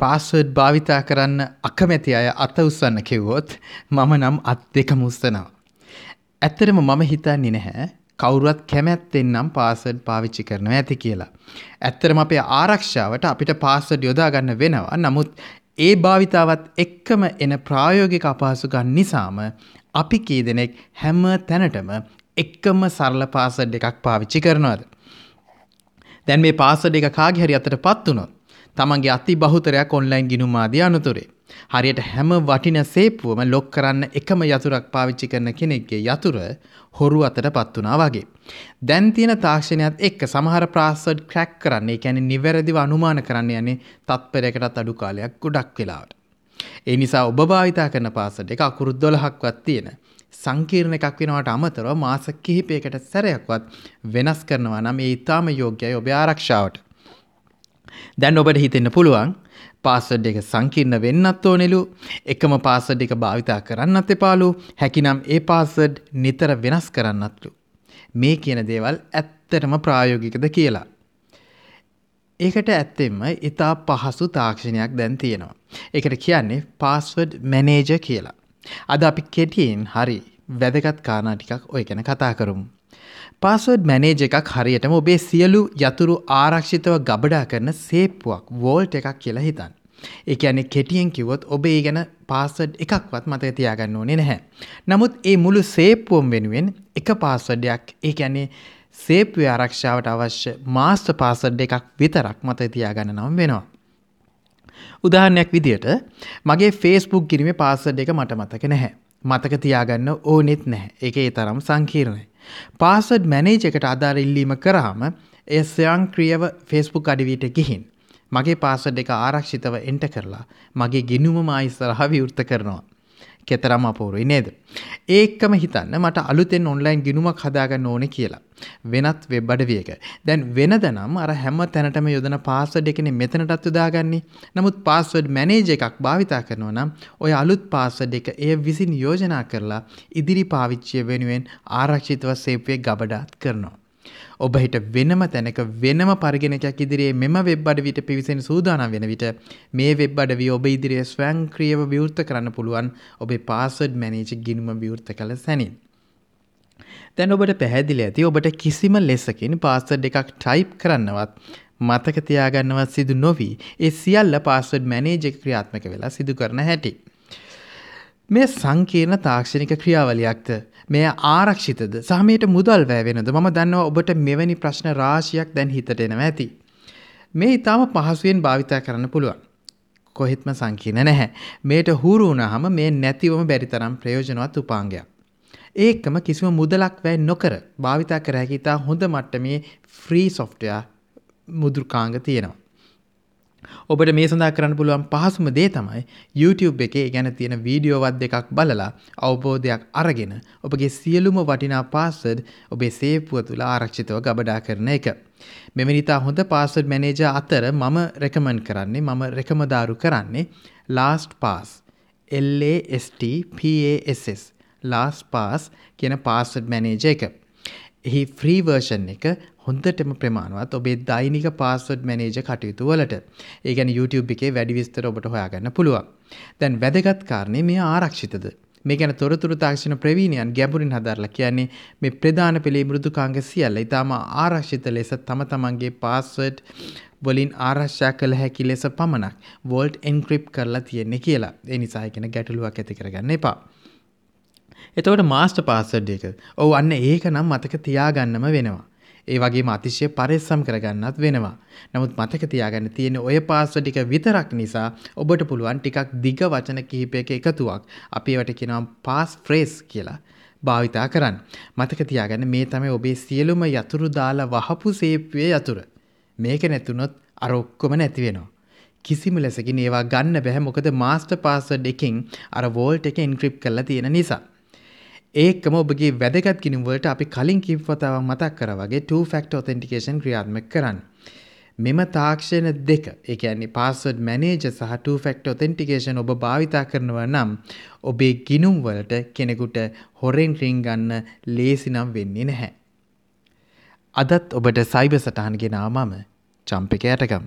Password භාවිතා කරන්න අකමැති අය අත උස්සන්න කිව්වොත් මම නම් අත් දෙකම උස්සනවා. ඇත්තටම මම හිතන්නේ නැහැ කවුරුවත් කැමැත්තෙන් නම් පාස්වර්ඩ් පාවිච්චි කරනවා ඇති කියලා. ඇත්තටම අපේ ආරක්ෂාවට අපිට පාස්වර්ඩ් යොදා ගන්න වෙනවා. නමුත් ඒ භාවිතාවත් එක්කම එන ප්‍රායෝගික අපහසුකම් නිසාම අපි කී දෙනෙක් හැම තැනටම එක්කම සරල පාසඩ් එකක් පාවිච්චි කරනවද. දැන් මේ පාසඩ් එක කාගේ හරි අතට පත් වුණොත් තමන්ගේ අති බහුතරයක් ඔන්ලයින් ගිනුම් ආදී අනතුරේ. හරියට හැම වටින සේපුවම ලොක් කරන්න එකම යතුරක් පාවිච්චි කරන කෙනෙක්ගේ යතුර හොරු අතට පත් වුණා වගේ. දැන් තියෙන තාක්ෂණයත් එක්ක සමහර ප්‍රාසඩ් ක්‍රැක් කරන්නේ කැන නිවැරදිව අනුමාන කරන්න යන්නේ තත්පරයකටත් අඩු කාලයක් ගොඩක් වෙලාවට. ඒ නිසා ඔබ භාවිතා කරන පාසඩ් එක අකුරු දොළහක්වත් තියෙන. සංකීර්ණ එකක් වෙනවට අමතරව මාස කිහිපයකට සැරයක්වත් වෙනස් කරනවා නම් ඒ ඉතාම යෝග්‍යයි ඔබ ආරක්ෂාවට. දැන් ඔබට හිතෙන්න පුළුවන් පාසඩ් එක සංකීර්ණ වෙන්නත් ඕනෙලු එකම පාසඩ් එක භාවිතා කරන්නත් එපාලු හැකිනම් ඒ පාසඩ් නිතර වෙනස් කරන්නත්ලු. මේ කියන දේවල් ඇත්තටම ප්‍රායෝගිකද කියලා. ඒකට ඇත්තෙම ඉතා පහසු තාක්ෂණයක් දැන් තියෙනවා. එකට කියන්නේ පාස්වඩ් මැනේජ කියලා. අද අපි කෙටියෙන් හරි වැදගත් කාරණා ටිකක් ඔය ගැන කතා කරමු. පාස්වර්ඩ් මැනේජ එකක් හරියටම ඔබේ සියලු යතුරු ආරක්ෂිතව ගබඩා කරන සේප්පුවක් වෝල්ට් එකක් කියලා හිතන්න. ඒ කියන්නේ කෙටියෙන් කිව්වොත් ඔබ ඒ ගැන පාස්වර්ඩ් එකක්වත් මතක තියාගන්න ඕනේ නැහැ. නමුත් ඒ මුළු සේප්පුවම වෙනුවෙන් එක පාස්වර්ඩයක් ඒ කියන්නේ සේප්පුවේ ආරක්ෂාවට අවශ්‍ය මාස්ටර් පාස්වර්ඩ් එකක් විතරක් මතක තියාගන්න නම් වෙනවා. උදාහරණයක් විදියට මගේ ෆේස්බුක් ගිරීමේ පාස්වර්ඩ් එක මට මතක නැහැ. මතක තියාගන්න ඕනෙත් නැහැ. ඒක ඒ තරම් සංකීර්ණයි. පාසඩ් මැනේජ එකට අදාර ඉල්ලීම කරාම එය ස්වයංක්‍රියව ෆෙස්බුක් අඩිවිට ගිහින් මගේ පාසඩ් එක ආරක්ෂිතව එන්ට කරලා මගේ ගිනුම මායිස්සරහ විවෘත කරනවා. කෙතරම් අපූරුයි නේද. ඒක්කම හිතන්න මට අලුතෙන් ඔන්ලයින් ගිනුමක් හදාගන්න ඕනෙ කියලා. වෙනත් වෙබ් අඩවියක. දැන් වෙනද නම් අර හැම තැනටම යොදන පාස්වඩ් එකන මෙතනටත් යොදාගන්නේ. නමුත් පාස්වඩ් මැනේජ එකක් භාවිතා කරනවා නම් ඔය අලුත් පාස්වඩ් එක එය විසින් යෝජනා කරලා ඉදිරි පාවිච්චිය වෙනුවෙන් ආරක්ෂිතව සේප්වේ ගබඩාත් කරනවා. ඔබ හිට වෙනම තැනක වෙනම පරිගෙනකයක් ඉදිරියේ මෙම වෙබ් අඩවිට පිවිසෙන සූදානම් වෙන විට මේ වෙබ් අඩවිය ඔබ ඉදිරියේ ස්වයංක්‍රියව විවෘත කරන්න පුළුවන් ඔබේ පාස්වර්ඩ් මැනේජර් ගිණුම විවෘත කළ සැනින්. දැන් ඔබට පැහැදිලි ඇති ඔබට කිසිම ලෙසකින් පාස්වර්ඩ් එකක් ටයිප් කරන්නවත් මතක තියාගන්නවත් සිදු නොවී ඒ සියල්ල පාස්වර්ඩ් මැනේජර් ක්‍රියාත්මක වෙලා සිදු කරන හැටි. මේ සංකීර්ණ තාක්ෂණික ක්‍රියාවලියක්ද මෙය ආරක්ෂිතද සහමයට මුදල් වැෑවෙනද මම දන්නවා ඔබට මෙවැනි ප්‍රශ්න රාශියක් දැන් හිතට එනවා ඇති. මේ ඉතාම පහසුවෙන් භාවිතා කරන්න පුළුවන්. කොහෙත්ම සංකීර්ණ නැහැ. මේට හුරු වුණාම මේ නැතිවම බැරි තරම් ප්‍රයෝජනවත් උපාංගයක්. ඒකම කිසිම මුදලක් වැය නොකර භාවිතා කර හැකි ඉතා හොඳ මට්ටමේ ෆ්‍රී සොෆ්ට්වෙයාර් මුද්‍රකාංග තියෙනවා. ඔබට මේ සඳහා කරන්න පුළුවන් පහසුම දේ තමයි YouTube එකේ ගැන තියෙන වීඩියෝවත් දෙකක් බලලා අවබෝධයක් අරගෙන ඔබගේ සියලුම වටිනා පාස්වර්ඩ් ඔබේ සේපුව තුළ ආරක්ෂිතව ගබඩා කරන එක. මෙවැනිතා හොඳ පාස්වර්ඩ් මැනේජර් අතර මම රෙකමන්ඩ් කරන්නේ මම රෙකමදාරු කරන්නේ last pass LAST PASS last pass කියන පාස්වර්ඩ් මැනේජර් එක. එහි ෆ්‍රී වර්ෂන් එක හොඳටම ප්‍රමාණවත් ඔබේ දෛනික පාස්වර්ඩ් මැනේජ කටයුතු වලට. ඒ ගැන YouTube එකේ වැඩි විස්තර ඔබට හොයාගන්න පුළුවන්. දැන් වැදගත් කාරණේ මේ ආරක්ෂිතද? මේ ගැන තොරතුරු තාක්ෂණ ප්‍රවීණයන් ගැඹුරින් හදාරලා කියන්නේ මේ ප්‍රධාන පෙළේ මෘදුකාංග සියල්ල ඊටම ආරක්ෂිත ලෙස තම තමන්ගේ පාස්වර්ඩ් වලින් ආරක්ෂා කළ හැකි ලෙස පමණක් වෝල්ට් එන්ක්‍රිප්ට් කරලා තියෙන්නේ කියලා. ඒ නිසා කියන ගැටලුවක් ඇති කරගන්න එපා. එතකොට මාස්ටර් පාස්වර්ඩ් එක. ඔව් අන්න ඒක නම් මතක තියාගන්නම වෙනවා. ඒ වගේම අතිශය පරිස්සම් කරගන්නත් වෙනවා. නමුත් මතක තියාගන්න තියෙන ඔය පාස්වර්ඩ් ටික විතරක් නිසා ඔබට පුළුවන් ටිකක් දිග වචන කිහිපයක එකතුවක් අපි ඒවට කියනවා පාස් ෆ්‍රේස් කියලා. භාවිතා කරන්න. මතක තියාගන්න මේ තමයි ඔබේ සියලුම යතුරු දාලා වහපු සේප්පුවේ යතුර. මේක නැතුනොත් අර ඔක්කොම නැති වෙනවා. කිසිම ලෙසකින් ඒවා ගන්න බැහැ මොකද මාස්ටර් පාස්වර්ඩ් එකෙන් අර වෝල්ට් එක එන්ක්‍රිප්ට් කරලා තියෙන නිසා. ඒකම ඔබගේ වැදගත් ගිණුම්වලට අපි කලින් කිව් වතාවක් මතක් කරා වගේ two factor authentication ක්‍රියාත්මක කරන්න. මෙම තාක්ෂණ දෙක ඒ කියන්නේ password manager සහ two factor authentication ඔබ භාවිතා කරනවා නම් ඔබේ ගිණුම් වලට කෙනෙකුට හොරෙන් රින් ගන්න ලේසි නම් වෙන්නේ නැහැ. අදත් ඔබට සයිබර් සටහන් ගෙනාව මම චම්පිකයටගම්